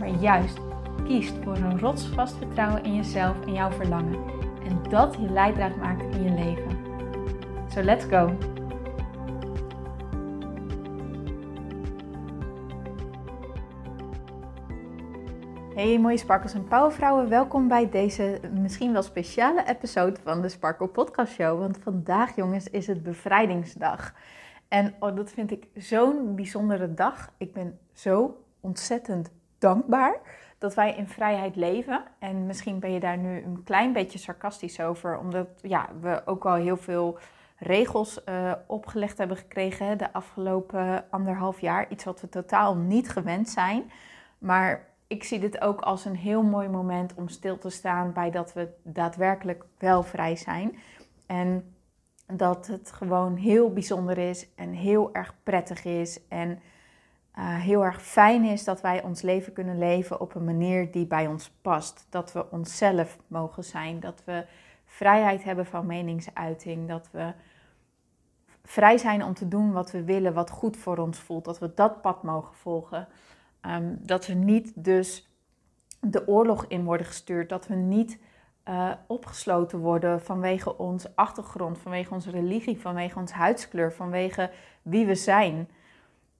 maar juist kiest voor een rotsvast vertrouwen in jezelf en jouw verlangen. En dat je leidraad maakt in je leven. So let's go! Hey mooie sparkles en powervrouwen, welkom bij deze misschien wel speciale episode van de Sparkle Podcast Show. Want vandaag jongens is het bevrijdingsdag. En oh, dat vind ik zo'n bijzondere dag. Ik ben zo ontzettend dankbaar dat wij in vrijheid leven. En misschien ben je daar nu een klein beetje sarcastisch over, omdat ja, we ook al heel veel regels uh, opgelegd hebben gekregen de afgelopen anderhalf jaar. Iets wat we totaal niet gewend zijn. Maar ik zie dit ook als een heel mooi moment om stil te staan bij dat we daadwerkelijk wel vrij zijn. En dat het gewoon heel bijzonder is en heel erg prettig is. En uh, heel erg fijn is dat wij ons leven kunnen leven op een manier die bij ons past. Dat we onszelf mogen zijn. Dat we vrijheid hebben van meningsuiting. Dat we vrij zijn om te doen wat we willen, wat goed voor ons voelt. Dat we dat pad mogen volgen. Um, dat we niet dus de oorlog in worden gestuurd. Dat we niet uh, opgesloten worden vanwege onze achtergrond, vanwege onze religie, vanwege onze huidskleur, vanwege wie we zijn.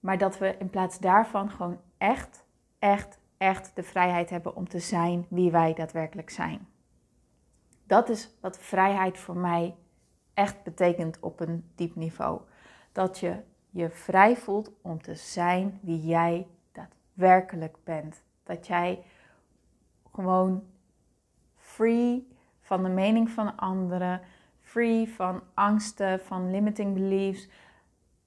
Maar dat we in plaats daarvan gewoon echt, echt, echt de vrijheid hebben om te zijn wie wij daadwerkelijk zijn. Dat is wat vrijheid voor mij echt betekent op een diep niveau. Dat je je vrij voelt om te zijn wie jij daadwerkelijk bent. Dat jij gewoon free van de mening van anderen, free van angsten, van limiting beliefs,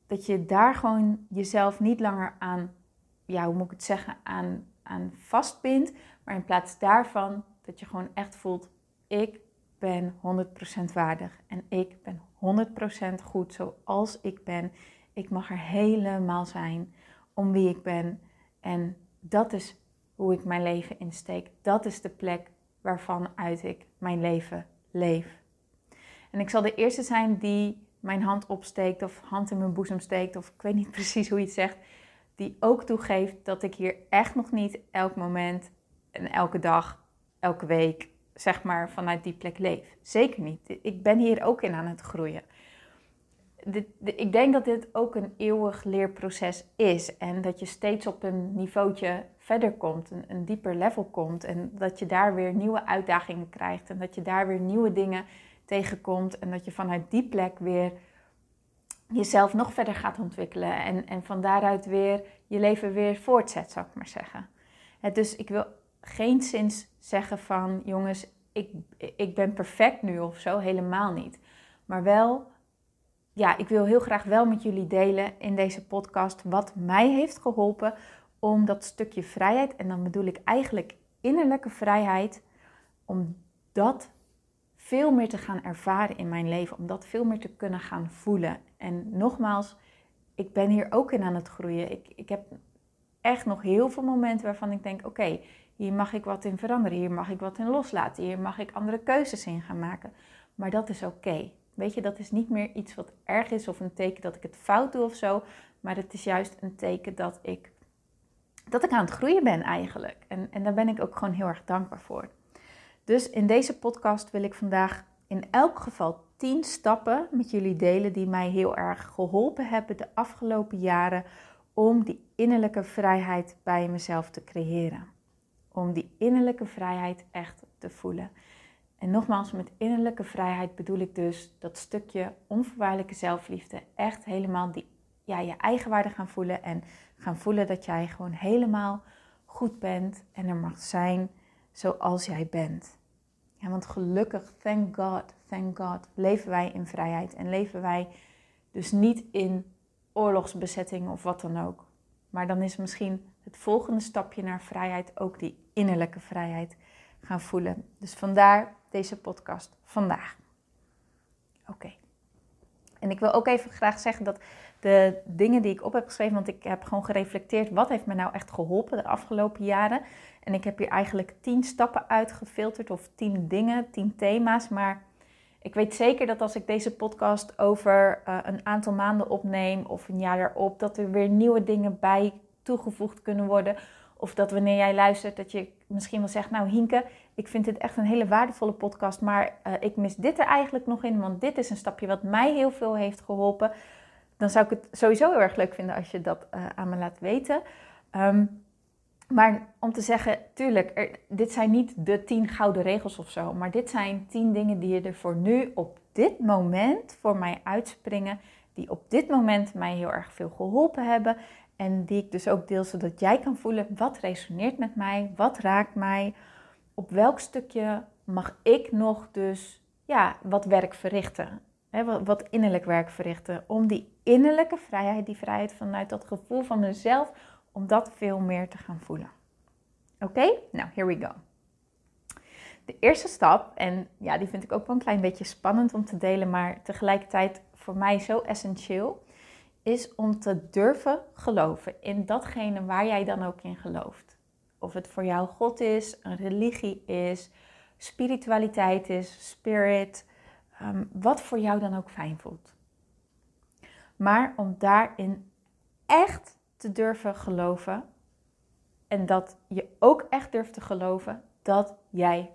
dat je daar gewoon jezelf niet langer aan, ja, hoe moet ik het zeggen, aan, aan vastbindt. Maar in plaats daarvan dat je gewoon echt voelt, ik ben 100% waardig. En ik ben 100% goed zoals ik ben. Ik mag er helemaal zijn om wie ik ben. En dat is hoe ik mijn leven insteek. Dat is de plek waarvan uit ik mijn leven leef. En ik zal de eerste zijn die mijn hand opsteekt of hand in mijn boezem steekt of ik weet niet precies hoe je het zegt, die ook toegeeft dat ik hier echt nog niet elk moment en elke dag, elke week, zeg maar, vanuit die plek leef. Zeker niet. Ik ben hier ook in aan het groeien. ik denk dat dit ook een eeuwig leerproces is en dat je steeds op een niveautje verder komt, een, een dieper level komt en dat je daar weer nieuwe uitdagingen krijgt en dat je daar weer nieuwe dingen tegenkomt en dat je vanuit die plek weer jezelf nog verder gaat ontwikkelen en, en van daaruit weer je leven weer voortzet, zou ik maar zeggen. dus ik wil geen zins zeggen van jongens, ik, ik ben perfect nu of zo, helemaal niet. Maar wel, ja, ik wil heel graag wel met jullie delen in deze podcast wat mij heeft geholpen om dat stukje vrijheid, en dan bedoel ik eigenlijk innerlijke vrijheid, om dat veel meer te gaan ervaren in mijn leven, om dat veel meer te kunnen gaan voelen. En nogmaals, ik ben hier ook in aan het groeien. Ik, ik heb echt nog heel veel momenten waarvan ik denk: oké, hier mag ik wat in veranderen, hier mag ik wat in loslaten, hier mag ik andere keuzes in gaan maken. Maar dat is oké. Weet je, dat is niet meer iets wat erg is of een teken dat ik het fout doe of zo. Maar het is juist een teken dat ik, dat ik aan het groeien ben eigenlijk. En, en daar ben ik ook gewoon heel erg dankbaar voor. Dus in deze podcast wil ik vandaag in elk geval 10 stappen met jullie delen die mij heel erg geholpen hebben de afgelopen jaren om die innerlijke vrijheid bij mezelf te creëren. Om die innerlijke vrijheid echt te voelen. En nogmaals, met innerlijke vrijheid bedoel ik dus dat stukje onvoorwaardelijke zelfliefde. Echt helemaal die, ja, je eigen waarde gaan voelen. En gaan voelen dat jij gewoon helemaal goed bent en er mag zijn zoals jij bent. Ja, want gelukkig, thank God, thank God, leven wij in vrijheid en leven wij dus niet in oorlogsbezetting of wat dan ook. Maar dan is misschien het volgende stapje naar vrijheid ook die innerlijke vrijheid gaan voelen. Dus vandaar deze podcast vandaag. Oké. En ik wil ook even graag zeggen dat de dingen die ik op heb geschreven, want ik heb gewoon gereflecteerd wat heeft me nou echt geholpen de afgelopen jaren. En ik heb hier eigenlijk tien stappen uitgefilterd of tien dingen, tien thema's. Maar ik weet zeker dat als ik deze podcast over uh, een aantal maanden opneem of een jaar erop, dat er weer nieuwe dingen bij toegevoegd kunnen worden. Of dat wanneer jij luistert, dat je misschien wel zegt, nou Hinke, ik vind dit echt een hele waardevolle podcast, maar uh, ik mis dit er eigenlijk nog in, want dit is een stapje wat mij heel veel heeft geholpen. Dan zou ik het sowieso heel erg leuk vinden als je dat uh, aan me laat weten. Um, maar om te zeggen, tuurlijk, dit zijn niet de tien gouden regels of zo, maar dit zijn tien dingen die er voor nu op dit moment voor mij uitspringen, die op dit moment mij heel erg veel geholpen hebben en die ik dus ook deel zodat jij kan voelen wat resoneert met mij, wat raakt mij, op welk stukje mag ik nog dus ja, wat werk verrichten, wat, innerlijk werk verrichten, om die innerlijke vrijheid, die vrijheid vanuit dat gevoel van mezelf om dat veel meer te gaan voelen. Oké, nou, here we go. De eerste stap, en ja, die vind ik ook wel een klein beetje spannend om te delen, maar tegelijkertijd voor mij zo essentieel, is om te durven geloven in datgene waar jij dan ook in gelooft. Of het voor jou God is, een religie is, spiritualiteit is, spirit, um, wat voor jou dan ook fijn voelt. Maar om daarin echt te durven geloven. En dat je ook echt durft te geloven dat jij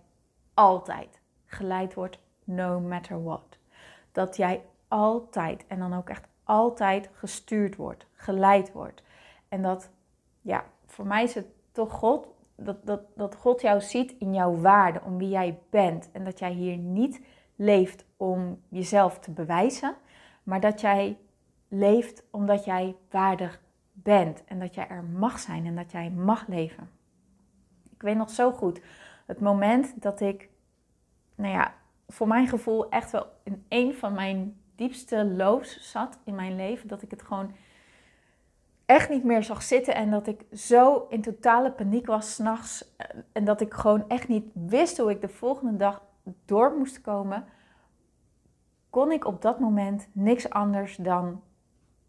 altijd geleid wordt, no matter what. Dat jij altijd, en dan ook echt altijd gestuurd wordt, geleid wordt. En dat, ja, voor mij is het toch God, dat, dat, dat God jou ziet in jouw waarde, om wie jij bent. En dat jij hier niet leeft om jezelf te bewijzen, maar dat jij leeft omdat jij waardig bent en dat jij er mag zijn en dat jij mag leven. Ik weet nog zo goed het moment dat ik, nou ja, voor mijn gevoel echt wel in een van mijn diepste lows zat in mijn leven. Dat ik het gewoon echt niet meer zag zitten en dat ik zo in totale paniek was s'nachts. En dat ik gewoon echt niet wist hoe ik de volgende dag door moest komen. Kon ik op dat moment niks anders dan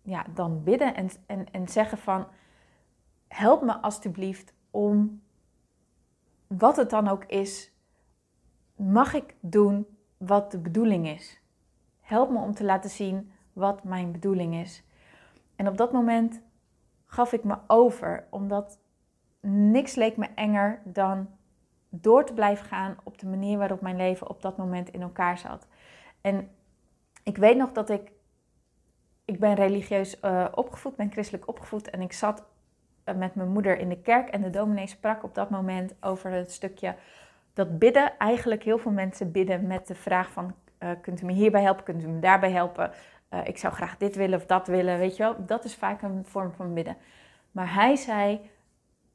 ja, dan bidden en, en, en zeggen van help me alstublieft om wat het dan ook is, mag ik doen wat de bedoeling is. Help me om te laten zien wat mijn bedoeling is. En op dat moment gaf ik me over, omdat niks leek me enger dan door te blijven gaan op de manier waarop mijn leven op dat moment in elkaar zat. En ik weet nog dat ik ik ben religieus uh, opgevoed, ben christelijk opgevoed en ik zat eh, met mijn moeder in de kerk en de dominee sprak op dat moment over het stukje dat bidden. Eigenlijk heel veel mensen bidden met de vraag van, uh, kunt u me hierbij helpen, kunt u me daarbij helpen? ik zou graag dit willen of dat willen, weet je wel. Dat is vaak een vorm van bidden. Maar hij zei,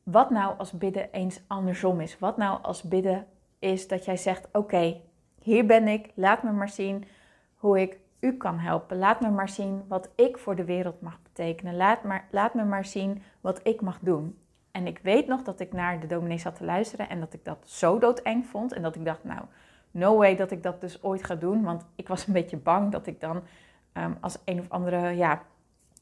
wat nou als bidden eens andersom is? Wat nou als bidden is dat jij zegt, oké, hier ben ik, laat me maar zien hoe ik u kan helpen. Laat me maar zien wat ik voor de wereld mag betekenen. Laat, maar, laat me maar zien wat ik mag doen. En ik weet nog dat ik naar de dominee zat te luisteren en dat ik dat zo doodeng vond. En dat ik dacht, nou, no way dat ik dat dus ooit ga doen. Want ik was een beetje bang dat ik dan ehm, als een of andere, ja,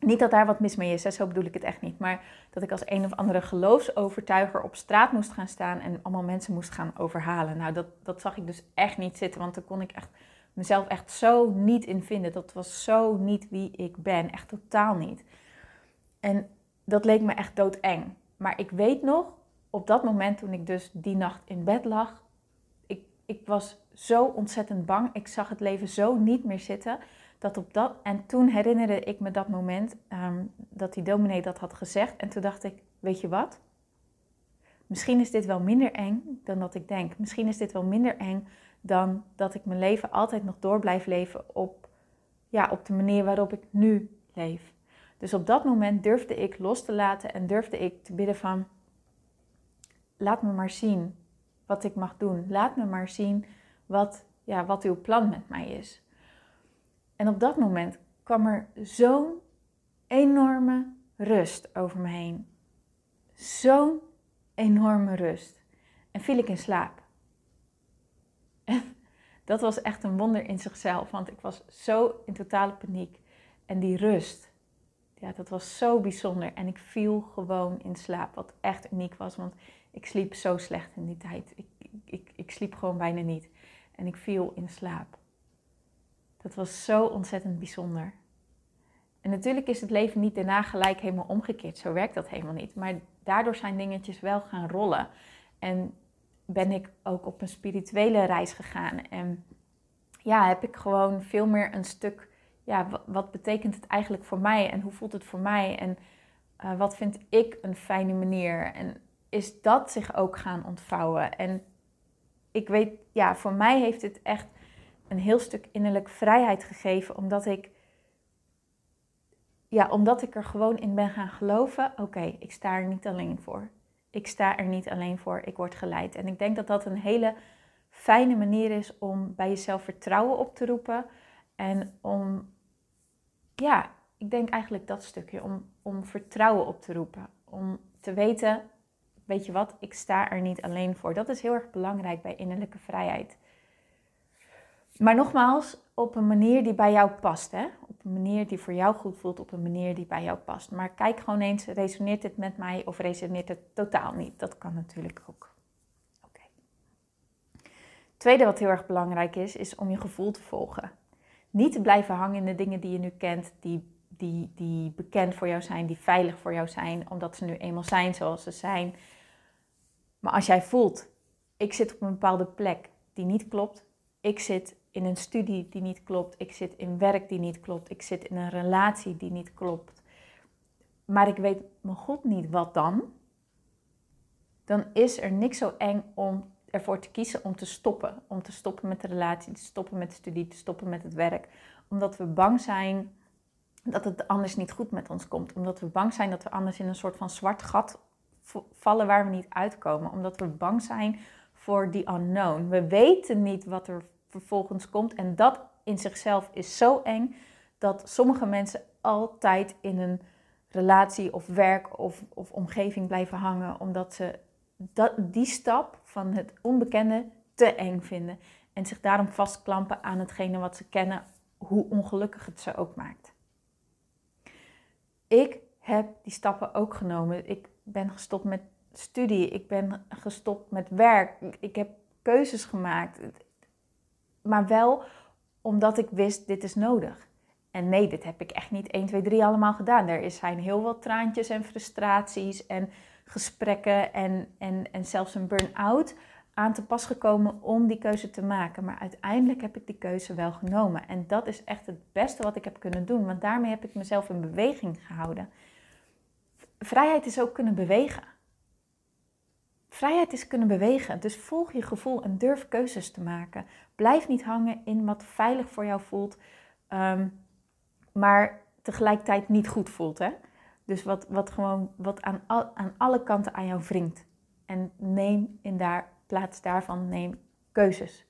niet dat daar wat mis mee is, hè, zo bedoel ik het echt niet. Maar dat ik als een of andere geloofsovertuiger op straat moest gaan staan en allemaal mensen moest gaan overhalen. Nou, dat, dat zag ik dus echt niet zitten, want dan kon ik echt mezelf echt zo niet in vinden. Dat was zo niet wie ik ben. Echt totaal niet. En dat leek me echt doodeng. Maar ik weet nog, op dat moment toen ik dus die nacht in bed lag, ik, ik was zo ontzettend bang. Ik zag het leven zo niet meer zitten. Dat op dat, en toen herinnerde ik me dat moment um, dat die dominee dat had gezegd. En toen dacht ik, weet je wat? Misschien is dit wel minder eng dan dat ik denk. Misschien is dit wel minder eng dan dat ik mijn leven altijd nog door blijf leven op, ja, op de manier waarop ik nu leef. Dus op dat moment durfde ik los te laten en durfde ik te bidden van, laat me maar zien wat ik mag doen. Laat me maar zien wat, ja, wat uw plan met mij is. En op dat moment kwam er zo'n enorme rust over me heen. zo'n enorme rust. En viel ik in slaap. Dat was echt een wonder in zichzelf, want ik was zo in totale paniek. En die rust, ja, dat was zo bijzonder. En ik viel gewoon in slaap, wat echt uniek was, want ik sliep zo slecht in die tijd. Ik, ik, ik sliep gewoon bijna niet. En ik viel in slaap. Dat was zo ontzettend bijzonder. En natuurlijk is het leven niet daarna gelijk helemaal omgekeerd. Zo werkt dat helemaal niet. Maar daardoor zijn dingetjes wel gaan rollen. En ben ik ook op een spirituele reis gegaan. En ja, heb ik gewoon veel meer een stuk. Ja, wat, betekent het eigenlijk voor mij? En hoe voelt het voor mij? En uh, wat vind ik een fijne manier? En is dat zich ook gaan ontvouwen? En ik weet, ja, voor mij heeft het echt een heel stuk innerlijk vrijheid gegeven, omdat ik, ja, omdat ik er gewoon in ben gaan geloven. Oké, ik sta er niet alleen voor. Ik sta er niet alleen voor. Ik word geleid. En ik denk dat dat een hele fijne manier is om bij jezelf vertrouwen op te roepen en om, ja, ik denk eigenlijk dat stukje om, om vertrouwen op te roepen, om te weten weet je wat, ik sta er niet alleen voor. Dat is heel erg belangrijk bij innerlijke vrijheid. Maar nogmaals, op een manier die bij jou past. Hè? Op een manier die voor jou goed voelt, op een manier die bij jou past. Maar kijk gewoon eens, resoneert dit met mij of resoneert het totaal niet? Dat kan natuurlijk ook. Tweede wat heel erg belangrijk is, is om je gevoel te volgen. Niet te blijven hangen in de dingen die je nu kent, die, die, die bekend voor jou zijn, die veilig voor jou zijn, omdat ze nu eenmaal zijn zoals ze zijn. Maar als jij voelt, ik zit op een bepaalde plek die niet klopt, ik zit in een studie die niet klopt, ik zit in werk die niet klopt, ik zit in een relatie die niet klopt, maar ik weet mijn god niet wat dan, dan is er niks zo eng om ervoor te kiezen om te stoppen. Om te stoppen met de relatie, te stoppen met de studie, te stoppen met het werk. Omdat we bang zijn dat het anders niet goed met ons komt. Omdat we bang zijn dat we anders in een soort van zwart gat vallen waar we niet uitkomen. Omdat we bang zijn voor die unknown. We weten niet wat er vervolgens komt. En dat in zichzelf is zo eng dat sommige mensen altijd in een relatie of werk of, of omgeving blijven hangen. Omdat ze dat, die stap van het onbekende te eng vinden. En zich daarom vastklampen aan hetgene wat ze kennen, hoe ongelukkig het ze ook maakt. Ik heb die stappen ook genomen. Ik ben gestopt met studie, ik ben gestopt met werk, ik heb keuzes gemaakt. Maar wel omdat ik wist, dit is nodig. En nee, dit heb ik echt niet 1, 2, 3 allemaal gedaan. Er zijn heel wat traantjes en frustraties en gesprekken en, en, en zelfs een burn-out aan te pas gekomen om die keuze te maken. Maar uiteindelijk heb ik die keuze wel genomen. En dat is echt het beste wat ik heb kunnen doen, want daarmee heb ik mezelf in beweging gehouden vrijheid is ook kunnen bewegen. Vrijheid is kunnen bewegen. Dus volg je gevoel en durf keuzes te maken. Blijf niet hangen in wat veilig voor jou voelt, um, maar tegelijkertijd niet goed voelt. Hè? Dus wat, wat gewoon wat aan, al, aan alle kanten aan jou wringt. En neem in daar, plaats daarvan neem keuzes.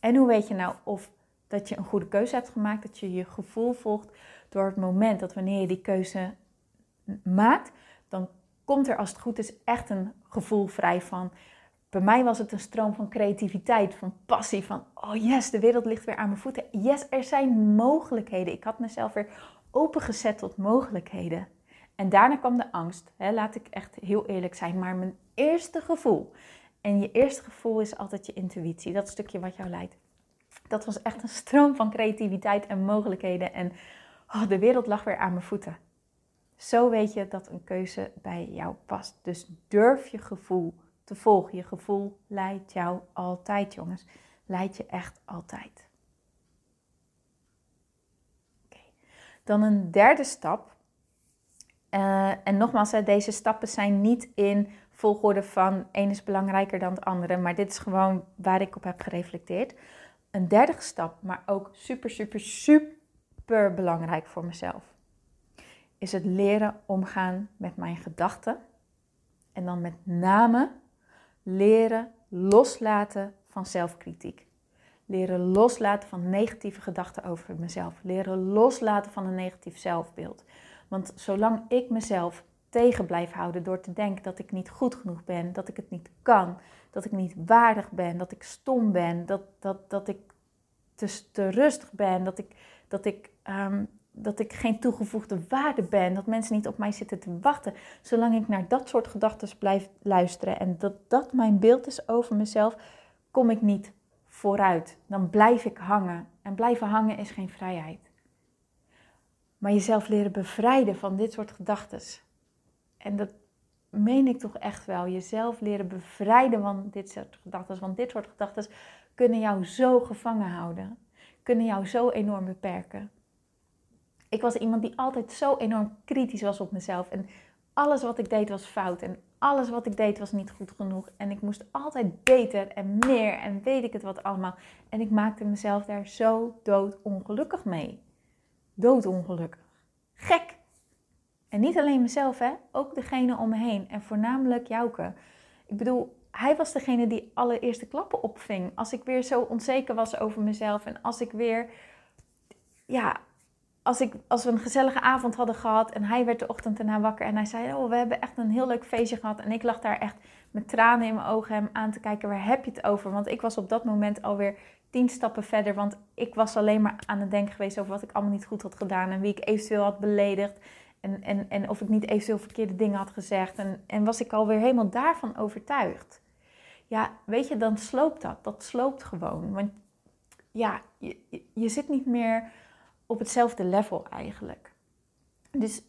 En hoe weet je nou of dat je een goede keuze hebt gemaakt, dat je je gevoel volgt door het moment dat wanneer je die keuze maakt, komt er als het goed is echt een gevoel vrij van. Bij mij was het een stroom van creativiteit, van passie, van oh yes, de wereld ligt weer aan mijn voeten. Yes, er zijn mogelijkheden. Ik had mezelf weer opengezet tot mogelijkheden. En daarna kwam de angst. Hè, laat ik echt heel eerlijk zijn. Maar mijn eerste gevoel. En je eerste gevoel is altijd je intuïtie. Dat stukje wat jou leidt. Dat was echt een stroom van creativiteit en mogelijkheden. En oh, de wereld lag weer aan mijn voeten. Zo weet je dat een keuze bij jou past. Dus durf je gevoel te volgen. Je gevoel leidt jou altijd, jongens. Leidt je echt altijd. Oké. Dan een derde stap. Uh, en nogmaals, deze stappen zijn niet in volgorde van één is belangrijker dan het andere, maar dit is gewoon waar ik op heb gereflecteerd. Een derde stap, maar ook super, super, super belangrijk voor mezelf is het leren omgaan met mijn gedachten. En dan met name leren loslaten van zelfkritiek. Leren loslaten van negatieve gedachten over mezelf. Leren loslaten van een negatief zelfbeeld. Want zolang ik mezelf tegen blijf houden door te denken dat ik niet goed genoeg ben, dat ik het niet kan, dat ik niet waardig ben, dat ik stom ben, dat, dat, dat ik te, te rustig ben, dat ik, dat, ik, ehm, dat ik geen toegevoegde waarde ben, dat mensen niet op mij zitten te wachten. Zolang ik naar dat soort gedachten blijf luisteren en dat dat mijn beeld is over mezelf, kom ik niet vooruit. Dan blijf ik hangen. En blijven hangen is geen vrijheid. Maar jezelf leren bevrijden van dit soort gedachten. En dat meen ik toch echt wel. Jezelf leren bevrijden van dit soort gedachten. Want dit soort gedachten kunnen jou zo gevangen houden. Kunnen jou zo enorm beperken. Ik was iemand die altijd zo enorm kritisch was op mezelf. En alles wat ik deed was fout. En alles wat ik deed was niet goed genoeg. En ik moest altijd beter en meer en weet ik het wat allemaal. En ik maakte mezelf daar zo doodongelukkig mee. Doodongelukkig. Gek. En niet alleen mezelf, hè? ook degene om me heen. En voornamelijk Jouke. Ik bedoel, hij was degene die alle eerste klappen opving. Als ik weer zo onzeker was over mezelf en als ik weer, ja, als, ik, als we een gezellige avond hadden gehad en hij werd de ochtend erna wakker en hij zei: Oh, we hebben echt een heel leuk feestje gehad. En ik lag daar echt met tranen in mijn ogen hem aan te kijken: Waar heb je het over? Want ik was op dat moment alweer tien stappen verder. Want ik was alleen maar aan het denken geweest over wat ik allemaal niet goed had gedaan en wie ik eventueel had beledigd. En, en, en of ik niet eventueel verkeerde dingen had gezegd. En, en was ik alweer helemaal daarvan overtuigd. Ja, weet je, dan sloopt dat. Dat sloopt gewoon. Want ja, je, je zit niet meer op hetzelfde level eigenlijk. Dus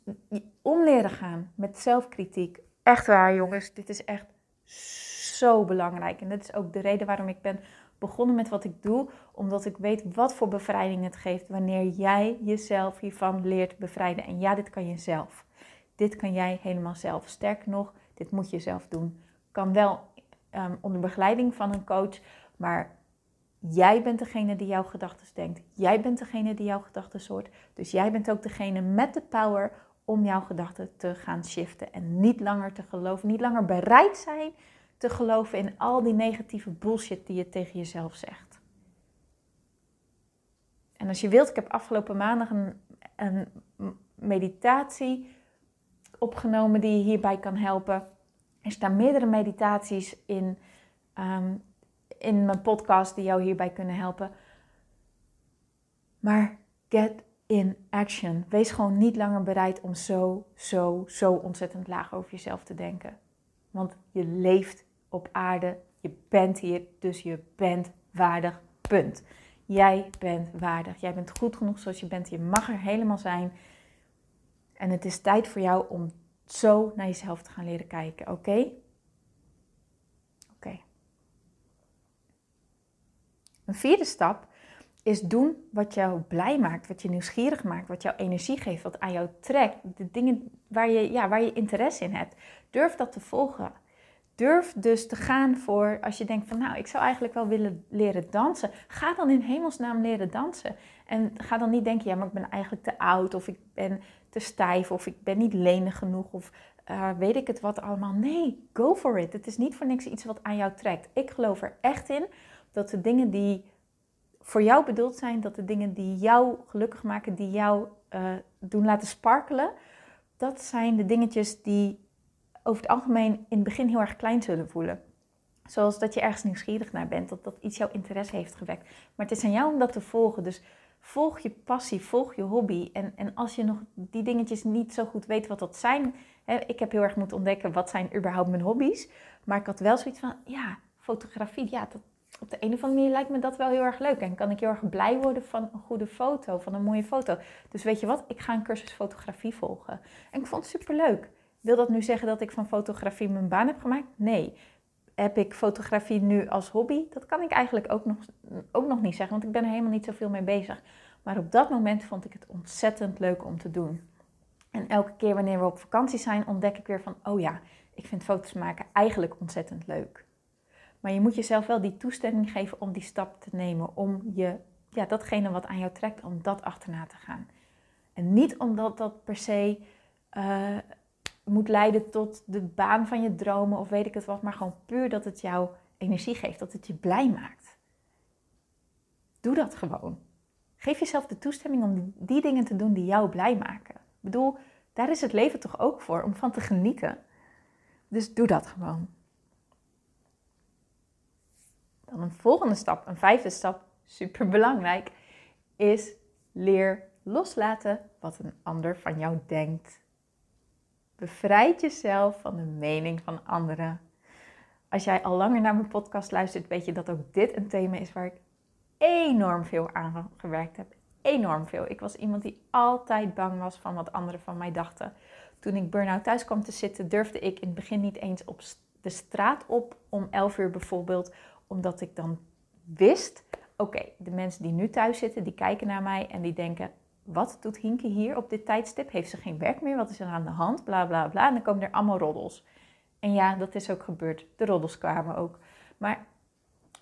om leren gaan met zelfkritiek. Echt waar, jongens. Dit is echt zo belangrijk. En dat is ook de reden waarom ik ben begonnen met wat ik doe. Omdat ik weet wat voor bevrijding het geeft wanneer jij jezelf hiervan leert bevrijden. En ja, dit kan je zelf. Dit kan jij helemaal zelf. Sterker nog, dit moet je zelf doen. Kan wel um, onder begeleiding van een coach. Maar Jij bent degene die jouw gedachten denkt. Jij bent degene die jouw gedachten soort. Dus jij bent ook degene met de power om jouw gedachten te gaan shiften. En niet langer te geloven, niet langer bereid zijn te geloven in al die negatieve bullshit die je tegen jezelf zegt. En als je wilt, ik heb afgelopen maandag een, een meditatie opgenomen die je hierbij kan helpen. Er staan meerdere meditaties in. Ehm, in mijn podcast die jou hierbij kunnen helpen. Maar get in action. Wees gewoon niet langer bereid om zo, zo, zo ontzettend laag over jezelf te denken. Want je leeft op aarde, je bent hier, dus je bent waardig. Punt. Jij bent waardig. Jij bent goed genoeg zoals je bent. Je mag er helemaal zijn. En het is tijd voor jou om zo naar jezelf te gaan leren kijken, oké? Een vierde stap is doen wat jou blij maakt, wat je nieuwsgierig maakt, wat jou energie geeft, wat aan jou trekt. De dingen waar je, ja, waar je interesse in hebt. Durf dat te volgen. Durf dus te gaan voor, als je denkt van nou, ik zou eigenlijk wel willen leren dansen. Ga dan in hemelsnaam leren dansen. En ga dan niet denken, ja, maar ik ben eigenlijk te oud of ik ben te stijf of ik ben niet lenig genoeg of uh, weet ik het wat allemaal. Nee, go for it. Het is niet voor niks iets wat aan jou trekt. Ik geloof er echt in dat de dingen die voor jou bedoeld zijn, dat de dingen die jou gelukkig maken, die jou uh, doen laten sparkelen, dat zijn de dingetjes die over het algemeen in het begin heel erg klein zullen voelen. Zoals dat je ergens nieuwsgierig naar bent, dat dat iets jouw interesse heeft gewekt. Maar het is aan jou om dat te volgen. Dus volg je passie, volg je hobby. En, en als je nog die dingetjes niet zo goed weet wat dat zijn. Hè, ik heb heel erg moeten ontdekken wat zijn überhaupt mijn hobby's. Maar ik had wel zoiets van, ja, fotografie, ja, dat, op de een of andere manier lijkt me dat wel heel erg leuk. En kan ik heel erg blij worden van een goede foto, van een mooie foto. Dus weet je wat, ik ga een cursus fotografie volgen. En ik vond het superleuk. Wil dat nu zeggen dat ik van fotografie mijn baan heb gemaakt? Nee. Heb ik fotografie nu als hobby? Dat kan ik eigenlijk ook nog, ook nog niet zeggen, want ik ben er helemaal niet zoveel mee bezig. Maar op dat moment vond ik het ontzettend leuk om te doen. En elke keer wanneer we op vakantie zijn, ontdek ik weer van, oh ja, ik vind foto's maken eigenlijk ontzettend leuk. Maar je moet jezelf wel die toestemming geven om die stap te nemen. Om je, ja, datgene wat aan jou trekt, om dat achterna te gaan. En niet omdat dat per se uh, moet leiden tot de baan van je dromen of weet ik het wat. Maar gewoon puur dat het jou energie geeft, dat het je blij maakt. Doe dat gewoon. Geef jezelf de toestemming om die dingen te doen die jou blij maken. Ik bedoel, Daar is het leven toch ook voor, om van te genieten. Dus doe dat gewoon. Dan een volgende stap, een vijfde stap, super belangrijk, is leer loslaten wat een ander van jou denkt. Bevrijd jezelf van de mening van anderen. Als jij al langer naar mijn podcast luistert, weet je dat ook dit een thema is waar ik enorm veel aan gewerkt heb. Enorm veel. Ik was iemand die altijd bang was van wat anderen van mij dachten. Toen ik burn-out thuis kwam te zitten, durfde ik in het begin niet eens op de straat op om 11 uur bijvoorbeeld, omdat ik dan wist: oké, de mensen die nu thuis zitten, die kijken naar mij en die denken: wat doet Hinke hier op dit tijdstip? Heeft ze geen werk meer? Wat is er aan de hand? Bla bla bla. En dan komen er allemaal roddels. En ja, dat is ook gebeurd. De roddels kwamen ook. Maar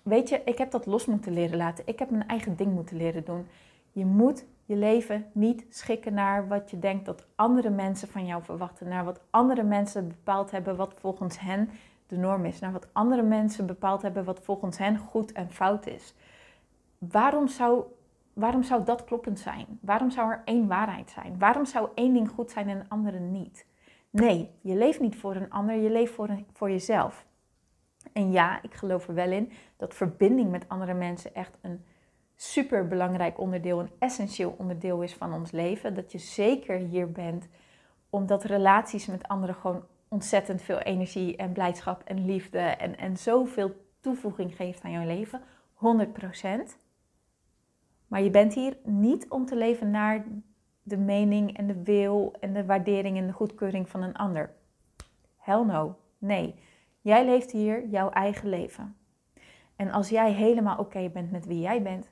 weet je, ik heb dat los moeten leren laten. Ik heb mijn eigen ding moeten leren doen. Je moet je leven niet schikken naar wat je denkt dat andere mensen van jou verwachten. Naar wat andere mensen bepaald hebben wat volgens hen de norm is. Naar wat andere mensen bepaald hebben wat volgens hen goed en fout is. Waarom zou waarom zou dat kloppend zijn? Waarom zou er één waarheid zijn? Waarom zou één ding goed zijn en een andere niet? Nee, je leeft niet voor een ander, je leeft voor, voor jezelf. En ja, ik geloof er wel in dat verbinding met andere mensen echt een super belangrijk onderdeel, een essentieel onderdeel is van ons leven. Dat je zeker hier bent omdat relaties met anderen gewoon ontzettend veel energie en blijdschap en liefde en, en zoveel toevoeging geeft aan jouw leven. 100 procent. Maar je bent hier niet om te leven naar de mening en de wil en de waardering en de goedkeuring van een ander. Hell no. Nee. Jij leeft hier jouw eigen leven. En als jij helemaal oké bent met wie jij bent,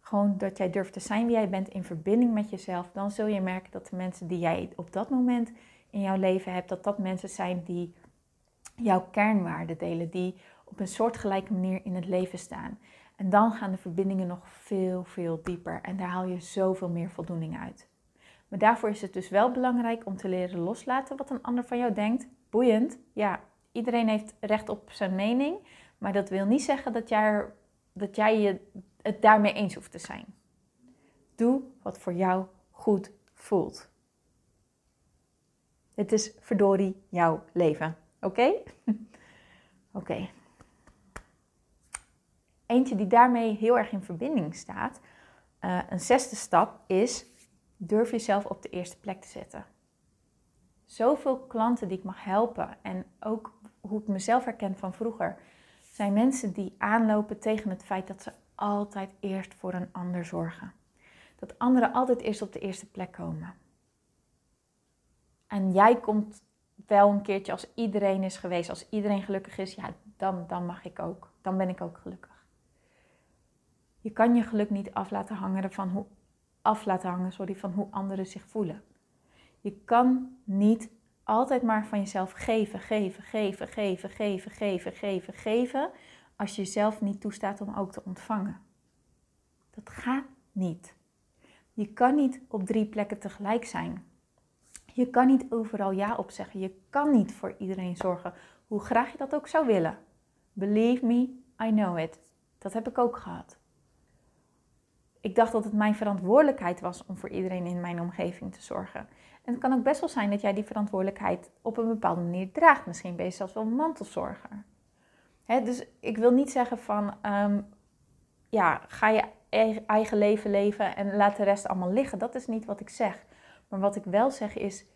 gewoon dat jij durft te zijn wie jij bent in verbinding met jezelf, dan zul je merken dat de mensen die jij op dat moment in jouw leven hebt, dat dat mensen zijn die jouw kernwaarden delen, die op een soortgelijke manier in het leven staan. En dan gaan de verbindingen nog veel, veel dieper. En daar haal je zoveel meer voldoening uit. Maar daarvoor is het dus wel belangrijk om te leren loslaten wat een ander van jou denkt. Boeiend, ja, iedereen heeft recht op zijn mening. Maar dat wil niet zeggen dat jij, dat jij je het daarmee eens hoeft te zijn. Doe wat voor jou goed voelt. Het is verdorie jouw leven. Oké? Oké. Eentje die daarmee heel erg in verbinding staat. Uh, een zesde stap is durf jezelf op de eerste plek te zetten. Zoveel klanten die ik mag helpen en ook hoe ik mezelf herken van vroeger, zijn mensen die aanlopen tegen het feit dat ze altijd eerst voor een ander zorgen. Dat anderen altijd eerst op de eerste plek komen. En jij komt wel een keertje als iedereen is geweest, als iedereen gelukkig is, ja, dan, dan mag ik ook. Dan ben ik ook gelukkig. Je kan je geluk niet af laten hangen van hoe, af laten hangen, sorry, van hoe anderen zich voelen. Je kan niet altijd maar van jezelf geven, geven, geven, geven, geven, geven, geven, geven, als je jezelf niet toestaat om ook te ontvangen. Dat gaat niet. Je kan niet op drie plekken tegelijk zijn. Je kan niet overal ja op zeggen. Je kan niet voor iedereen zorgen, hoe graag je dat ook zou willen. Believe me, I know it. Dat heb ik ook gehad ik dacht dat het mijn verantwoordelijkheid was om voor iedereen in mijn omgeving te zorgen. En het kan ook best wel zijn dat jij die verantwoordelijkheid op een bepaalde manier draagt. Misschien ben je zelfs wel mantelzorger. dus ik wil niet zeggen van, ehm, ja, ga je eigen leven leven en laat de rest allemaal liggen. Dat is niet wat ik zeg. Maar wat ik wel zeg is,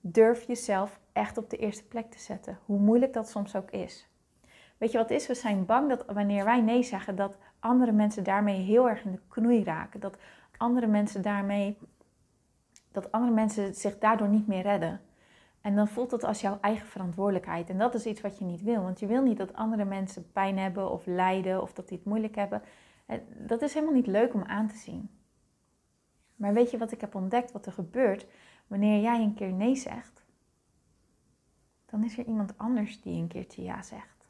durf jezelf echt op de eerste plek te zetten. Hoe moeilijk dat soms ook is. Weet je wat is? We zijn bang dat wanneer wij nee zeggen, dat andere mensen daarmee heel erg in de knoei raken. Dat andere mensen daarmee, dat andere mensen zich daardoor niet meer redden. En dan voelt het als jouw eigen verantwoordelijkheid. En dat is iets wat je niet wil. Want je wil niet dat andere mensen pijn hebben of lijden of dat die het moeilijk hebben. Dat is helemaal niet leuk om aan te zien. Maar weet je wat ik heb ontdekt, wat er gebeurt wanneer jij een keer nee zegt? Dan is er iemand anders die een keertje ja zegt.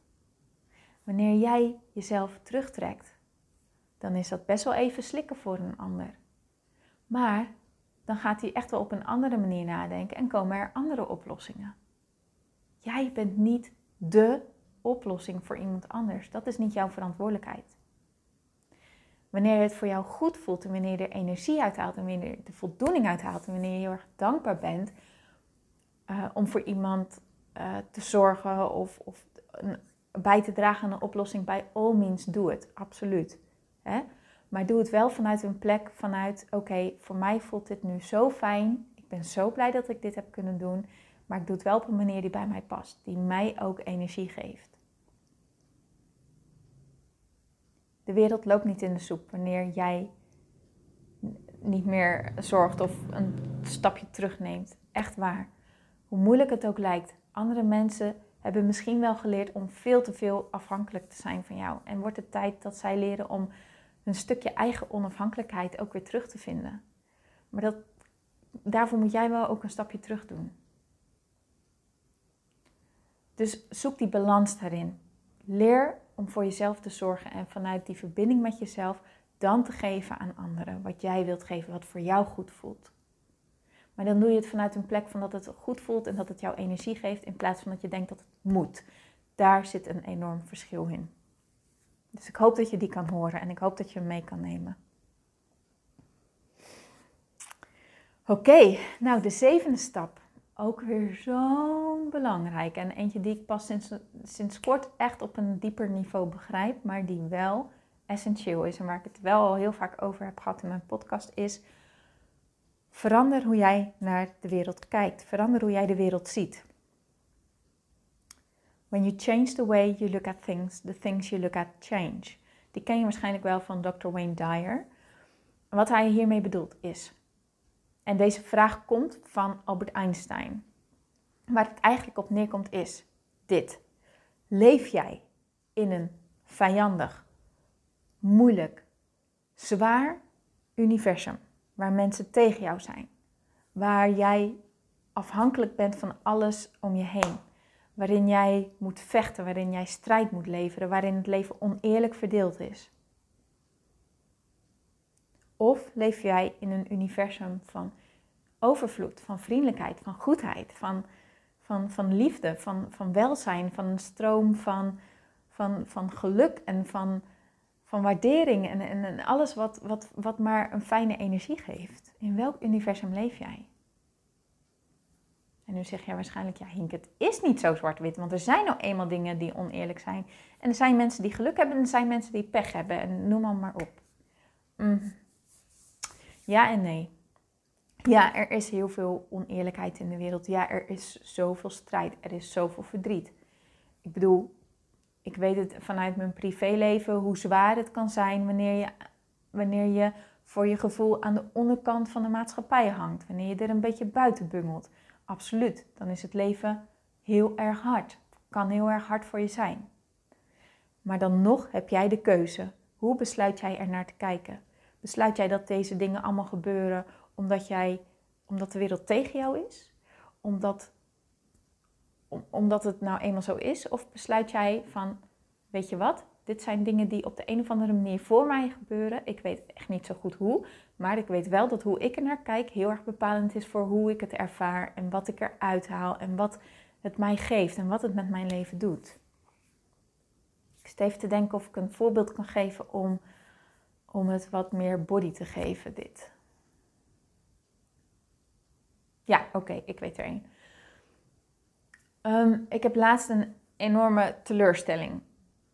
Wanneer jij jezelf terugtrekt, dan is dat best wel even slikken voor een ander. Maar dan gaat hij echt wel op een andere manier nadenken en komen er andere oplossingen. Jij bent niet de oplossing voor iemand anders. Dat is niet jouw verantwoordelijkheid. Wanneer het voor jou goed voelt en wanneer er energie uit haalt en wanneer je de voldoening uit haalt en wanneer je heel erg dankbaar bent uh, om voor iemand uh, te zorgen of, of bij te dragen aan een oplossing, bij all means doe het, absoluut. Hè? Maar doe het wel vanuit een plek, vanuit oké, voor mij voelt dit nu zo fijn, ik ben zo blij dat ik dit heb kunnen doen, maar ik doe het wel op een manier die bij mij past, die mij ook energie geeft. De wereld loopt niet in de soep wanneer jij niet meer zorgt of een stapje terugneemt. Echt waar. Hoe moeilijk het ook lijkt, andere mensen hebben misschien wel geleerd om veel te veel afhankelijk te zijn van jou. En wordt het tijd dat zij leren om een stukje eigen onafhankelijkheid ook weer terug te vinden. Maar dat, daarvoor moet jij wel ook een stapje terug doen. Dus zoek die balans daarin. Leer om voor jezelf te zorgen en vanuit die verbinding met jezelf dan te geven aan anderen wat jij wilt geven, wat voor jou goed voelt. Maar dan doe je het vanuit een plek van dat het goed voelt en dat het jou energie geeft, in plaats van dat je denkt dat het moet. Daar zit een enorm verschil in. Dus ik hoop dat je die kan horen en ik hoop dat je hem mee kan nemen. Oké, nou de zevende stap. Ook weer zo belangrijk. En eentje die ik pas sinds, sinds kort echt op een dieper niveau begrijp, maar die wel essentieel is. En waar ik het wel al heel vaak over heb gehad in mijn podcast is Verander hoe jij naar de wereld kijkt. Verander hoe jij de wereld ziet. When you change the way you look at things, the things you look at change. Die ken je waarschijnlijk wel van Dr. Wayne Dyer. Wat hij hiermee bedoelt is, en deze vraag komt van Albert Einstein. Waar het eigenlijk op neerkomt is dit. Leef jij in een vijandig, moeilijk, zwaar universum? waar mensen tegen jou zijn, waar jij afhankelijk bent van alles om je heen, waarin jij moet vechten, waarin jij strijd moet leveren, waarin het leven oneerlijk verdeeld is? Of leef jij in een universum van overvloed, van vriendelijkheid, van goedheid, van, van, van liefde, van, van welzijn, van een stroom van, van, van geluk en van van waardering en, en, alles wat, wat, wat maar een fijne energie geeft. In welk universum leef jij? En nu zeg jij waarschijnlijk, ja Hink, het is niet zo zwart-wit, want er zijn nou eenmaal dingen die oneerlijk zijn. En er zijn mensen die geluk hebben en er zijn mensen die pech hebben en noem maar, maar op. Mm. Ja en nee. Ja, er is heel veel oneerlijkheid in de wereld. Ja, er is zoveel strijd, er is zoveel verdriet. Ik bedoel, ik weet het vanuit mijn privéleven hoe zwaar het kan zijn wanneer je, wanneer je voor je gevoel aan de onderkant van de maatschappij hangt. Wanneer je er een beetje buiten bungelt. Absoluut, dan is het leven heel erg hard. Kan heel erg hard voor je zijn. Maar dan nog heb jij de keuze. Hoe besluit jij er naar te kijken? Besluit jij dat deze dingen allemaal gebeuren omdat, jij, omdat de wereld tegen jou is? Omdat omdat het nou eenmaal zo is? Of besluit jij van, weet je wat, dit zijn dingen die op de een of andere manier voor mij gebeuren. Ik weet echt niet zo goed hoe, maar ik weet wel dat hoe ik er naar kijk heel erg bepalend is voor hoe ik het ervaar en wat ik eruit haal en wat het mij geeft en wat het met mijn leven doet. Ik zit even te denken of ik een voorbeeld kan geven om, om het wat meer body te geven, dit. Ja, oké, ik weet er één. Ehm, ik heb laatst een enorme teleurstelling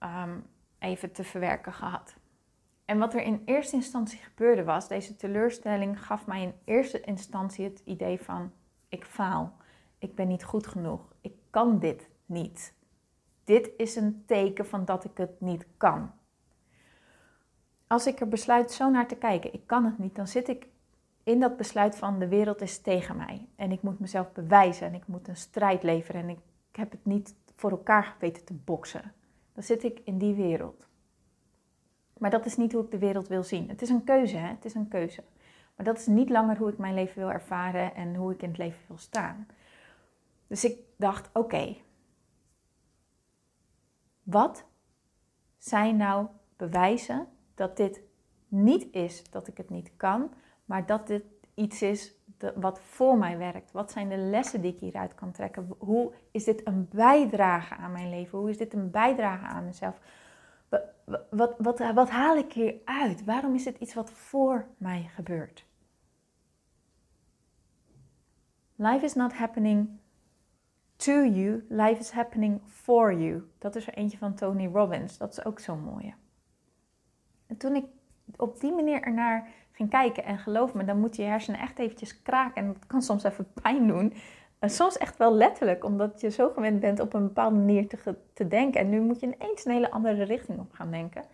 um, even te verwerken gehad. En wat er in eerste instantie gebeurde was, deze teleurstelling gaf mij in eerste instantie het idee van ik faal, ik ben niet goed genoeg, ik kan dit niet. Dit is een teken van dat ik het niet kan. Als ik er besluit zo naar te kijken, ik kan het niet, dan zit ik in dat besluit van de wereld is tegen mij. En ik moet mezelf bewijzen en ik moet een strijd leveren en ik heb het niet voor elkaar weten te boksen. Dan zit ik in die wereld. Maar dat is niet hoe ik de wereld wil zien. Het is een keuze, hè? het is een keuze. Maar dat is niet langer hoe ik mijn leven wil ervaren en hoe ik in het leven wil staan. Dus ik dacht, oké, wat zijn nou bewijzen dat dit niet is dat ik het niet kan, maar dat dit iets is wat voor mij werkt? Wat zijn de lessen die ik hieruit kan trekken? Hoe is dit een bijdrage aan mijn leven? Hoe is dit een bijdrage aan mezelf? Wat, wat, wat, haal ik hier uit? Waarom is het iets wat voor mij gebeurt? Life is not happening to you, life is happening for you. Dat is er eentje van Tony Robbins. Dat is ook zo'n mooie. En toen ik op die manier ernaar ging kijken, en geloof me, dan moet je hersenen echt eventjes kraken. En dat kan soms even pijn doen. En soms echt wel letterlijk, omdat je zo gewend bent op een bepaalde manier te, te denken. En nu moet je ineens een hele andere richting op gaan denken.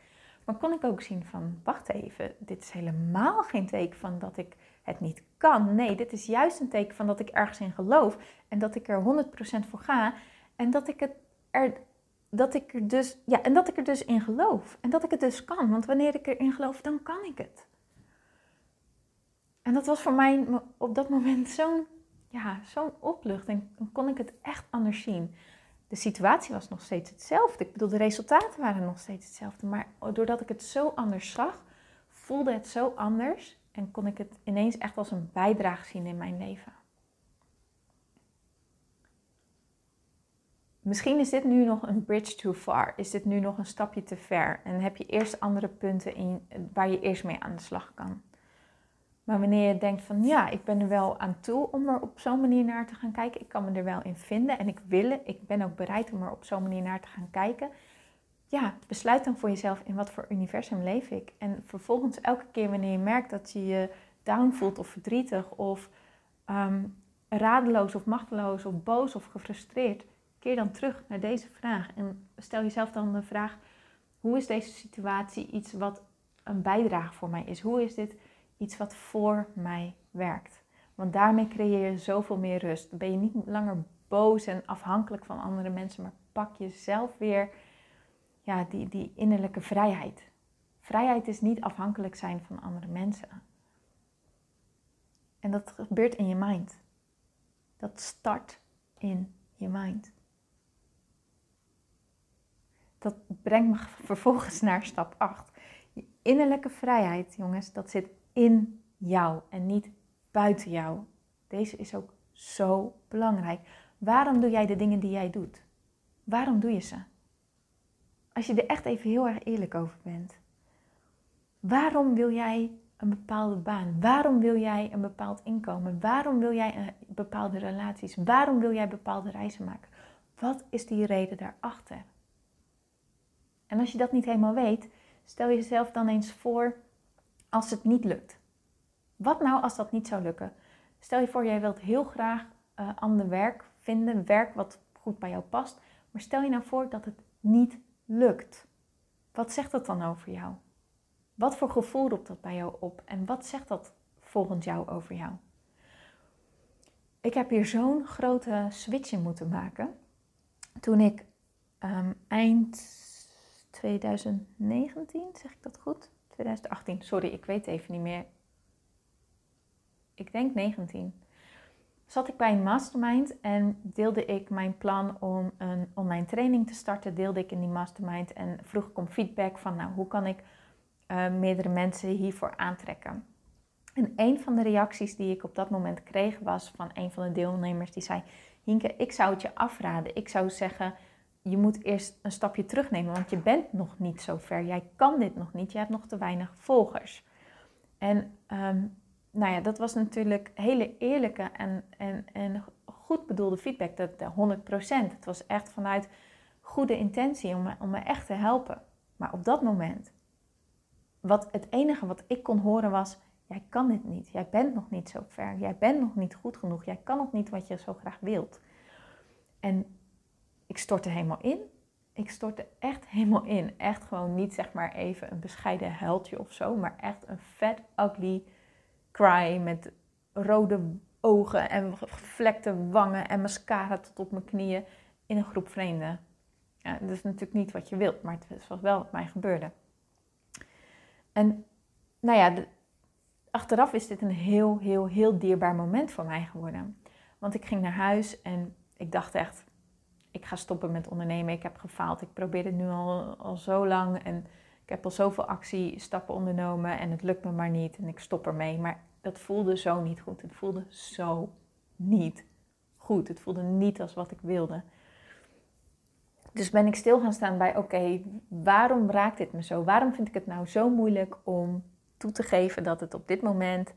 Maar kon ik ook zien van, wacht even, dit is helemaal geen teken van dat ik het niet kan. Nee, dit is juist een teken van dat ik ergens in geloof en dat ik er 100% voor ga en dat ik het er dat ik er dus ja, en dat ik er dus in geloof en dat ik het dus kan, want wanneer ik erin geloof, dan kan ik het. En dat was voor mij op dat moment zo'n ja, zo'n opluchting. Dan kon ik het echt anders zien. De situatie was nog steeds hetzelfde. Ik bedoel, de resultaten waren nog steeds hetzelfde. Maar doordat ik het zo anders zag, voelde het zo anders en kon ik het ineens echt als een bijdrage zien in mijn leven. Misschien is dit nu nog een bridge too far. Is dit nu nog een stapje te ver? En heb je eerst andere punten in, waar je eerst mee aan de slag kan. Maar wanneer je denkt van ja, ik ben er wel aan toe om er op zo'n manier naar te gaan kijken. Ik kan me er wel in vinden en ik wil, ik ben ook bereid om er op zo'n manier naar te gaan kijken ja, besluit dan voor jezelf in wat voor universum leef ik. En vervolgens elke keer wanneer je merkt dat je je down voelt of verdrietig of um, radeloos of machteloos of boos of gefrustreerd, keer dan terug naar deze vraag en stel jezelf dan de vraag: hoe is deze situatie iets wat een bijdrage voor mij is? Hoe is dit iets wat voor mij werkt? Want daarmee creëer je zoveel meer rust. Dan ben je niet langer boos en afhankelijk van andere mensen, maar pak jezelf weer ja, die, die innerlijke vrijheid. Vrijheid is niet afhankelijk zijn van andere mensen. En dat gebeurt in je mind. Dat start in je mind. Dat brengt me vervolgens naar stap 8. Je innerlijke vrijheid, jongens, dat zit in jou en niet buiten jou. Deze is ook zo belangrijk. Waarom doe jij de dingen die jij doet? Waarom doe je ze? als je er echt even heel erg eerlijk over bent. Waarom wil jij een bepaalde baan? Waarom wil jij een bepaald inkomen? Waarom wil jij een bepaalde relaties? Waarom wil jij bepaalde reizen maken? Wat is die reden daarachter? En als je dat niet helemaal weet, stel jezelf dan eens voor als het niet lukt. Wat nou als dat niet zou lukken? Stel je voor, jij wilt heel graag uh, ander werk vinden, werk wat goed bij jou past. Maar stel je nou voor dat het niet lukt. Wat zegt dat dan over jou? Wat voor gevoel roept dat bij jou op? En wat zegt dat volgens jou over jou? Ik heb hier zo'n grote switch in moeten maken. Toen ik um, eind 2019, zeg ik dat goed? 2018, sorry, ik weet even niet meer. Ik denk 19 zat ik bij een mastermind en deelde ik mijn plan om een online training te starten. Deelde ik in die mastermind en vroeg ik om feedback van nou, hoe kan ik uh, meerdere mensen hiervoor aantrekken. En een van de reacties die ik op dat moment kreeg was van een van de deelnemers die zei: Hinke, ik zou het je afraden. Ik zou zeggen, je moet eerst een stapje terugnemen, want je bent nog niet zo ver. Jij kan dit nog niet, je hebt nog te weinig volgers. En um, nou ja, dat was natuurlijk hele eerlijke en, en, en goed bedoelde feedback. Dat, 100%. Het was echt vanuit goede intentie om me, om me echt te helpen. Maar op dat moment, wat het enige wat ik kon horen was: Jij kan dit niet. Jij bent nog niet zo ver. Jij bent nog niet goed genoeg. Jij kan nog niet wat je zo graag wilt. En ik stortte helemaal in. Ik stortte echt helemaal in. Echt gewoon niet zeg maar even een bescheiden huiltje of zo, maar echt een vet ugly cry met rode ogen en gevlekte wangen en mascara tot op mijn knieën in een groep vreemden. Ja, dat is natuurlijk niet wat je wilt, maar het was wel wat mij gebeurde. En nou ja, achteraf is dit een heel, heel, heel dierbaar moment voor mij geworden. Want ik ging naar huis en ik dacht echt, ik ga stoppen met ondernemen. Ik heb gefaald. Ik probeer het nu al, al zo lang en ik heb al zoveel actiestappen ondernomen en het lukt me maar niet en ik stop ermee. Maar dat voelde zo niet goed. Het voelde zo niet goed. Het voelde niet als wat ik wilde. Dus ben ik stil gaan staan bij, oké, waarom raakt dit me zo? Waarom vind ik het nou zo moeilijk om toe te geven dat het op dit moment,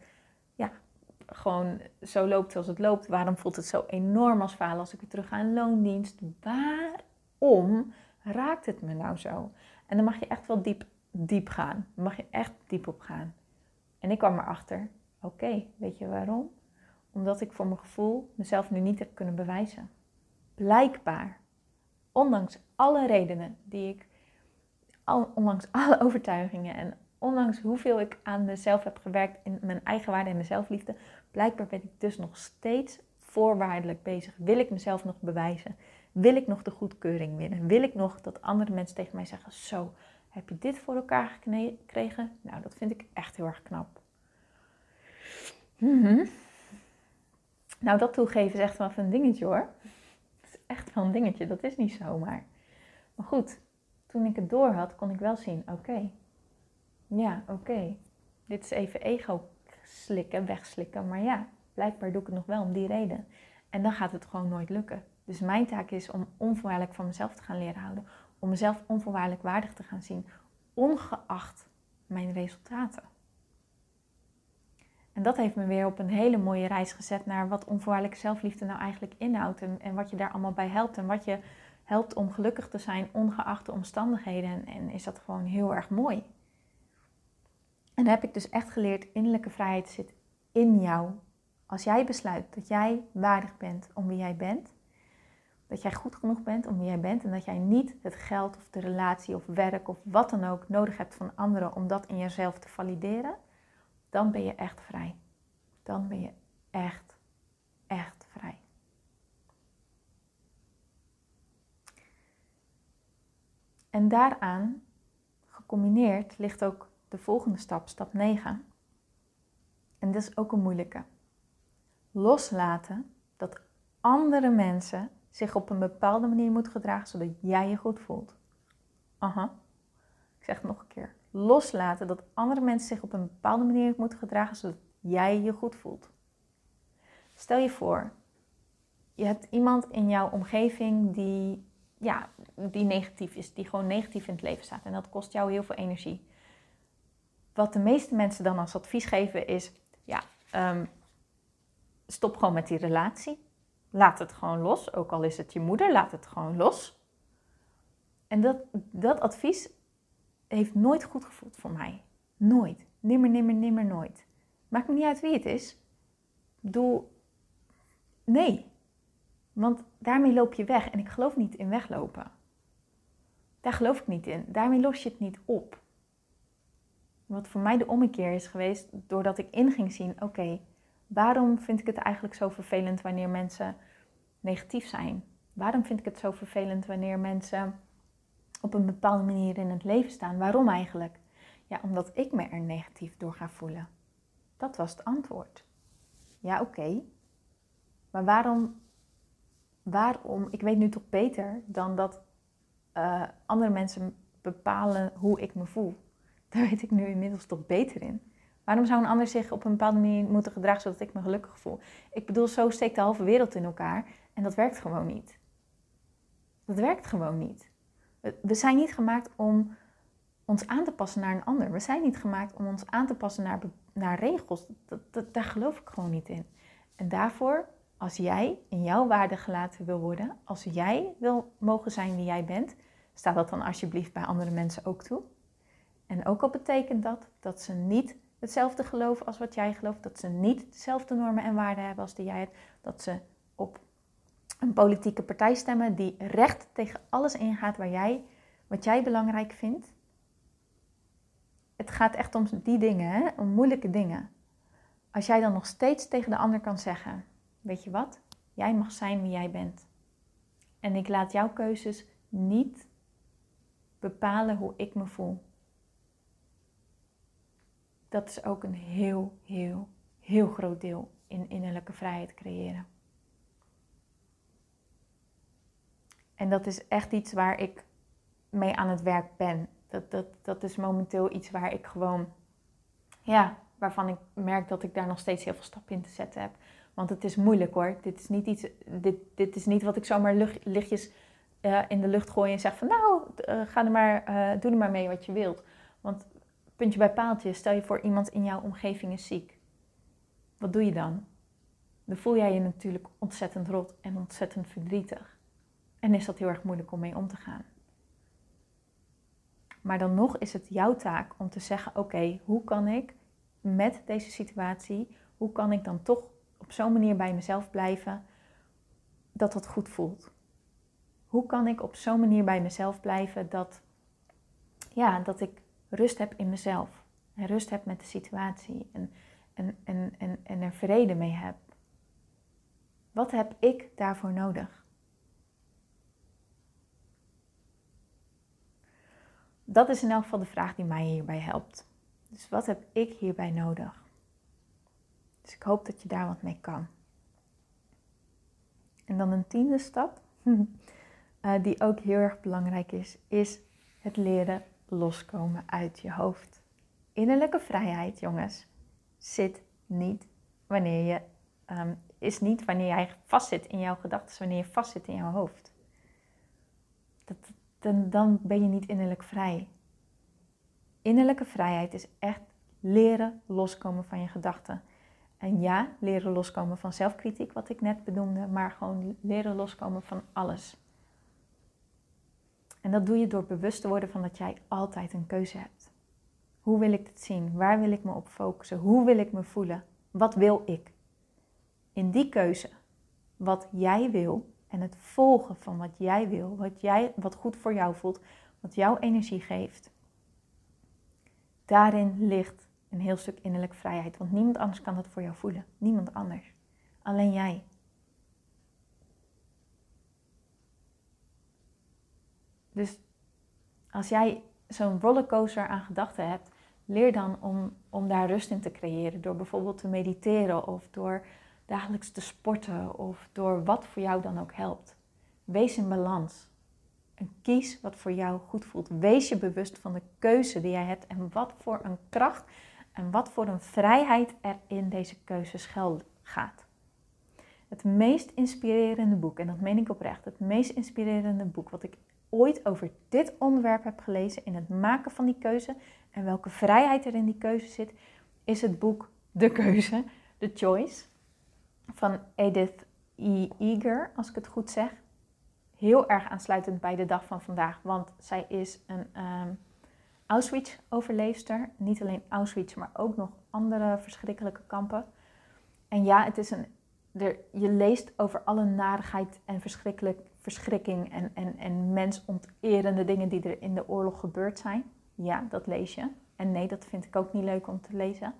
gewoon zo loopt zoals het loopt? Waarom voelt het zo enorm als falen als ik weer terug ga in loondienst? Waarom raakt het me nou zo? En dan mag je echt wel diep, diep gaan. Mag je echt diep op gaan. En ik kwam erachter, oké, weet je waarom? Omdat ik voor mijn gevoel mezelf nu niet heb kunnen bewijzen. Blijkbaar ondanks alle redenen die ik, ondanks alle overtuigingen en ondanks hoeveel ik aan mezelf heb gewerkt in mijn eigen waarde en mijn zelfliefde, blijkbaar ben ik dus nog steeds voorwaardelijk bezig. Wil ik mezelf nog bewijzen? Wil ik nog de goedkeuring winnen? Wil ik nog dat andere mensen tegen mij zeggen: Zo, heb je dit voor elkaar gekregen? Nou, dat vind ik echt heel erg knap. Mm Nou, dat toegeven is echt wel een dingetje hoor echt wel een dingetje. Dat is niet zomaar. Maar goed, toen ik het door had, kon ik wel zien: oké, ja, oké, dit is even ego slikken, wegslikken. Maar ja, blijkbaar doe ik het nog wel om die reden. En dan gaat het gewoon nooit lukken. Dus mijn taak is om onvoorwaardelijk van mezelf te gaan leren houden. Om mezelf onvoorwaardelijk waardig te gaan zien, ongeacht mijn resultaten. En dat heeft me weer op een hele mooie reis gezet naar wat onvoorwaardelijke zelfliefde nou eigenlijk inhoudt. En, wat je daar allemaal bij helpt. En wat je helpt om gelukkig te zijn, ongeacht de omstandigheden. En, en is dat gewoon heel erg mooi. En heb ik dus echt geleerd, innerlijke vrijheid zit in jou. Als jij besluit dat jij waardig bent om wie jij bent, dat jij goed genoeg bent om wie jij bent en dat jij niet het geld of de relatie of werk of wat dan ook nodig hebt van anderen om dat in jezelf te valideren, dan ben je echt vrij. Dan ben je echt, echt vrij. En daaraan gecombineerd ligt ook de volgende stap, stap 9. En dat is ook een moeilijke. Loslaten dat andere mensen zich op een bepaalde manier moeten gedragen zodat jij je goed voelt. Aha. Ik zeg het nog een keer loslaten dat andere mensen zich op een bepaalde manier moeten gedragen zodat jij je goed voelt. Stel je voor, je hebt iemand in jouw omgeving die, ja, die negatief is, die gewoon negatief in het leven staat en dat kost jou heel veel energie. Wat de meeste mensen dan als advies geven is, ja, um, stop gewoon met die relatie. Laat het gewoon los, ook al is het je moeder, laat het gewoon los. En dat, dat advies heeft nooit goed gevoeld voor mij. Nooit. Nimmer, nimmer, nimmer, nooit. Maakt me niet uit wie het is. Doe. Nee. Want daarmee loop je weg. En ik geloof niet in weglopen. Daar geloof ik niet in. Daarmee los je het niet op. Wat voor mij de ommekeer is geweest, doordat ik in ging zien: oké, waarom vind ik het eigenlijk zo vervelend wanneer mensen negatief zijn? Waarom vind ik het zo vervelend wanneer mensen op een bepaalde manier in het leven staan. Waarom eigenlijk? Ja, omdat ik me er negatief door ga voelen. Dat was het antwoord. Ja, oké. Maar waarom, waarom, ik weet nu toch beter dan dat uh, andere mensen bepalen hoe ik me voel. Daar weet ik nu inmiddels toch beter in. Waarom zou een ander zich op een bepaalde manier moeten gedragen zodat ik me gelukkig voel? Ik bedoel, zo steekt de halve wereld in elkaar en dat werkt gewoon niet. Dat werkt gewoon niet. We zijn niet gemaakt om ons aan te passen naar een ander. We zijn niet gemaakt om ons aan te passen naar, naar regels. Dat, dat, daar geloof ik gewoon niet in. En daarvoor, als jij in jouw waarde gelaten wil worden, als jij wil mogen zijn wie jij bent, sta dat dan alsjeblieft bij andere mensen ook toe. En ook al betekent dat dat ze niet hetzelfde geloven als wat jij gelooft, dat ze niet dezelfde normen en waarden hebben als die jij hebt, dat ze op een politieke partij stemmen die recht tegen alles ingaat waar jij, wat jij belangrijk vindt. Het gaat echt om die dingen, hè? om moeilijke dingen. Als jij dan nog steeds tegen de ander kan zeggen: Weet je wat, jij mag zijn wie jij bent. En ik laat jouw keuzes niet bepalen hoe ik me voel. Dat is ook een heel, heel, heel groot deel in innerlijke vrijheid creëren. En dat is echt iets waar ik mee aan het werk ben. Dat, dat, dat is momenteel iets waar ik gewoon, ja, waarvan ik merk dat ik daar nog steeds heel veel stappen in te zetten heb. Want het is moeilijk hoor. Dit is niet, iets, dit, dit is niet wat ik zomaar lichtjes uh, in de lucht gooien en zeg van nou, uh, ga er maar, uh, doe er maar mee wat je wilt. Want puntje bij paaltje, stel je voor iemand in jouw omgeving is ziek. Wat doe je dan? Dan voel jij je natuurlijk ontzettend rot en ontzettend verdrietig. En is dat heel erg moeilijk om mee om te gaan. Maar dan nog is het jouw taak om te zeggen: oké, hoe kan ik met deze situatie, hoe kan ik dan toch op zo'n manier bij mezelf blijven dat het goed voelt? Hoe kan ik op zo'n manier bij mezelf blijven dat, ja, dat ik rust heb in mezelf en rust heb met de situatie en, en, en, en, en er vrede mee heb? Wat heb ik daarvoor nodig? Dat is in elk geval de vraag die mij hierbij helpt. Dus wat heb ik hierbij nodig? Dus ik hoop dat je daar wat mee kan. En dan een tiende stap, eh, die ook heel erg belangrijk is, is het leren loskomen uit je hoofd. Innerlijke vrijheid, jongens, zit niet wanneer je, um, is niet wanneer jij vastzit in jouw gedachten, wanneer je vastzit in jouw hoofd. Dat, dan, dan ben je niet innerlijk vrij. Innerlijke vrijheid is echt leren loskomen van je gedachten. En ja, leren loskomen van zelfkritiek, wat ik net benoemde, maar gewoon leren loskomen van alles. En dat doe je door bewust te worden van dat jij altijd een keuze hebt. Hoe wil ik het zien? Waar wil ik me op focussen? Hoe wil ik me voelen? Wat wil ik? In die keuze, wat jij wil en het volgen van wat jij wil, wat, jij, wat goed voor jou voelt, wat jouw energie geeft, daarin ligt een heel stuk innerlijke vrijheid. Want niemand anders kan dat voor jou voelen. Niemand anders. Alleen jij. Dus als jij zo'n rollercoaster aan gedachten hebt, leer dan om, om daar rust in te creëren. Door bijvoorbeeld te mediteren of door dagelijks te sporten of door wat voor jou dan ook helpt. Wees in balans. En kies wat voor jou goed voelt. Wees je bewust van de keuze die jij hebt en wat voor een kracht en wat voor een vrijheid er in deze keuze schuil gaat. Het meest inspirerende boek, en dat meen ik oprecht, het meest inspirerende boek wat ik ooit over dit onderwerp heb gelezen in het maken van die keuze en welke vrijheid er in die keuze zit, is het boek De Keuze, The Choice, van Edith E. Eger, als ik het goed zeg. Heel erg aansluitend bij de dag van vandaag, want zij is een um, Auschwitz-overleefster. Niet alleen Auschwitz, maar ook nog andere verschrikkelijke kampen. En ja, het is een, er, je leest over alle narigheid en verschrikkelijk, verschrikking en, en, en mensonterende dingen die er in de oorlog gebeurd zijn. Ja, dat lees je. En nee, dat vind ik ook niet leuk om te lezen.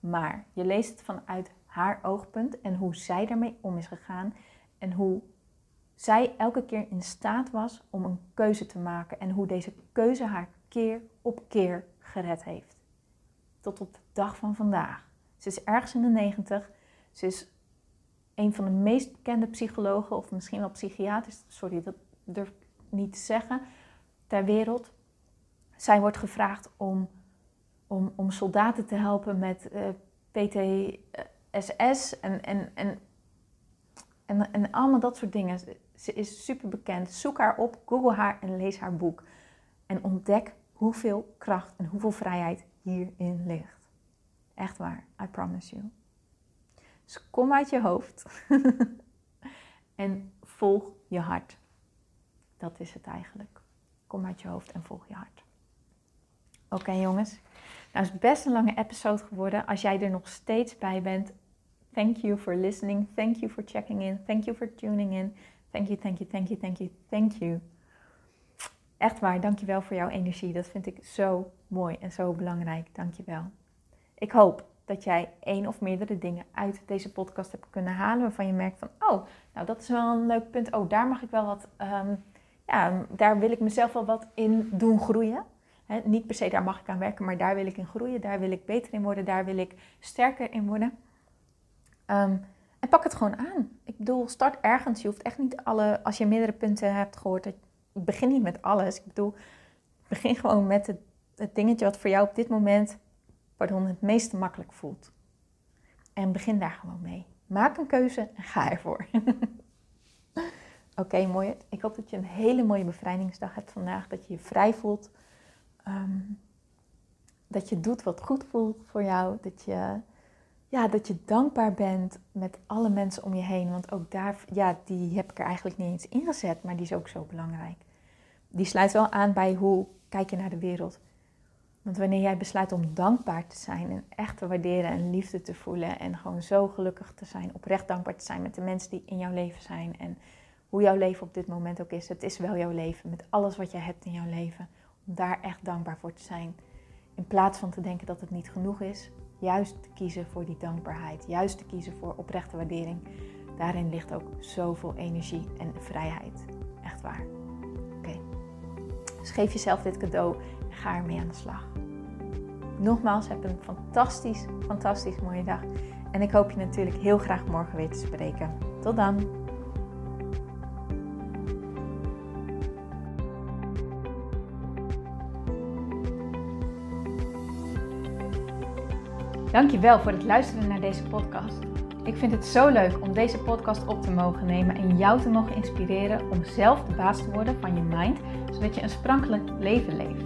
Maar je leest het vanuit haar oogpunt en hoe zij daarmee om is gegaan. En hoe zij elke keer in staat was om een keuze te maken. En hoe deze keuze haar keer op keer gered heeft. Tot op de dag van vandaag. Ze is ergens in de negentig. Ze is een van de meest bekende psychologen, of misschien wel psychiaters, sorry, dat durf ik niet te zeggen, ter wereld. Zij wordt gevraagd om, om, om soldaten te helpen met uh, eh, PTSS en, en, en, en, en allemaal dat soort dingen. Ze is super bekend. Zoek haar op, google haar en lees haar boek. En ontdek hoeveel kracht en hoeveel vrijheid hierin ligt. Echt waar, I promise you. Dus kom uit je hoofd en volg je hart. Dat is het eigenlijk. Kom uit je hoofd en volg je hart. Oké jongens, nou is best een lange episode geworden. Als jij er nog steeds bij bent, thank you for listening. Thank you for checking in. Thank you for tuning in. Thank you, thank you, thank you, thank you, thank you. Echt waar, dankjewel voor jouw energie. Dat vind ik zo mooi en zo belangrijk. Dankjewel. Ik hoop dat jij één of meerdere dingen uit deze podcast hebt kunnen halen waarvan je merkt van, oh, nou dat is wel een leuk punt. Oh, daar mag ik wel wat, um, ja, daar wil ik mezelf wel wat in doen groeien. niet per se daar mag ik aan werken, maar daar wil ik in groeien, daar wil ik beter in worden, daar wil ik sterker in worden. Um, en pak het gewoon aan. Ik bedoel, start ergens. Je hoeft echt niet alle, als je meerdere punten hebt gehoord, dat, begin niet met alles. Ik bedoel, begin gewoon met het dingetje wat voor jou op dit moment pardon, het meest makkelijk voelt. En begin daar gewoon mee. Maak een keuze en ga ervoor. Oké, mooi. Ik hoop dat je een hele mooie bevrijdingsdag hebt vandaag. Dat je je vrij voelt. Ehm, dat je doet wat goed voelt voor jou. Dat je, ja, dat je dankbaar bent met alle mensen om je heen. Want ook daar, ja, die heb ik er eigenlijk niet eens ingezet. Maar die is ook zo belangrijk. Die sluit wel aan bij hoe kijk je naar de wereld. Want wanneer jij besluit om dankbaar te zijn en echt te waarderen en liefde te voelen en gewoon zo gelukkig te zijn, oprecht dankbaar te zijn met de mensen die in jouw leven zijn en hoe jouw leven op dit moment ook is. Het is wel jouw leven met alles wat je hebt in jouw leven. Om daar echt dankbaar voor te zijn. In plaats van te denken dat het niet genoeg is, juist te kiezen voor die dankbaarheid, juist te kiezen voor oprechte waardering. Daarin ligt ook zoveel energie en vrijheid. Echt waar. Oké. Dus geef jezelf dit cadeau ga ermee aan de slag. Nogmaals, heb een fantastisch, fantastisch mooie dag. En ik hoop je natuurlijk heel graag morgen weer te spreken. Tot dan! Dankjewel voor het luisteren naar deze podcast. Ik vind het zo leuk om deze podcast op te mogen nemen en jou te mogen inspireren om zelf de baas te worden van je mind, zodat je een sprankelijk leven leeft.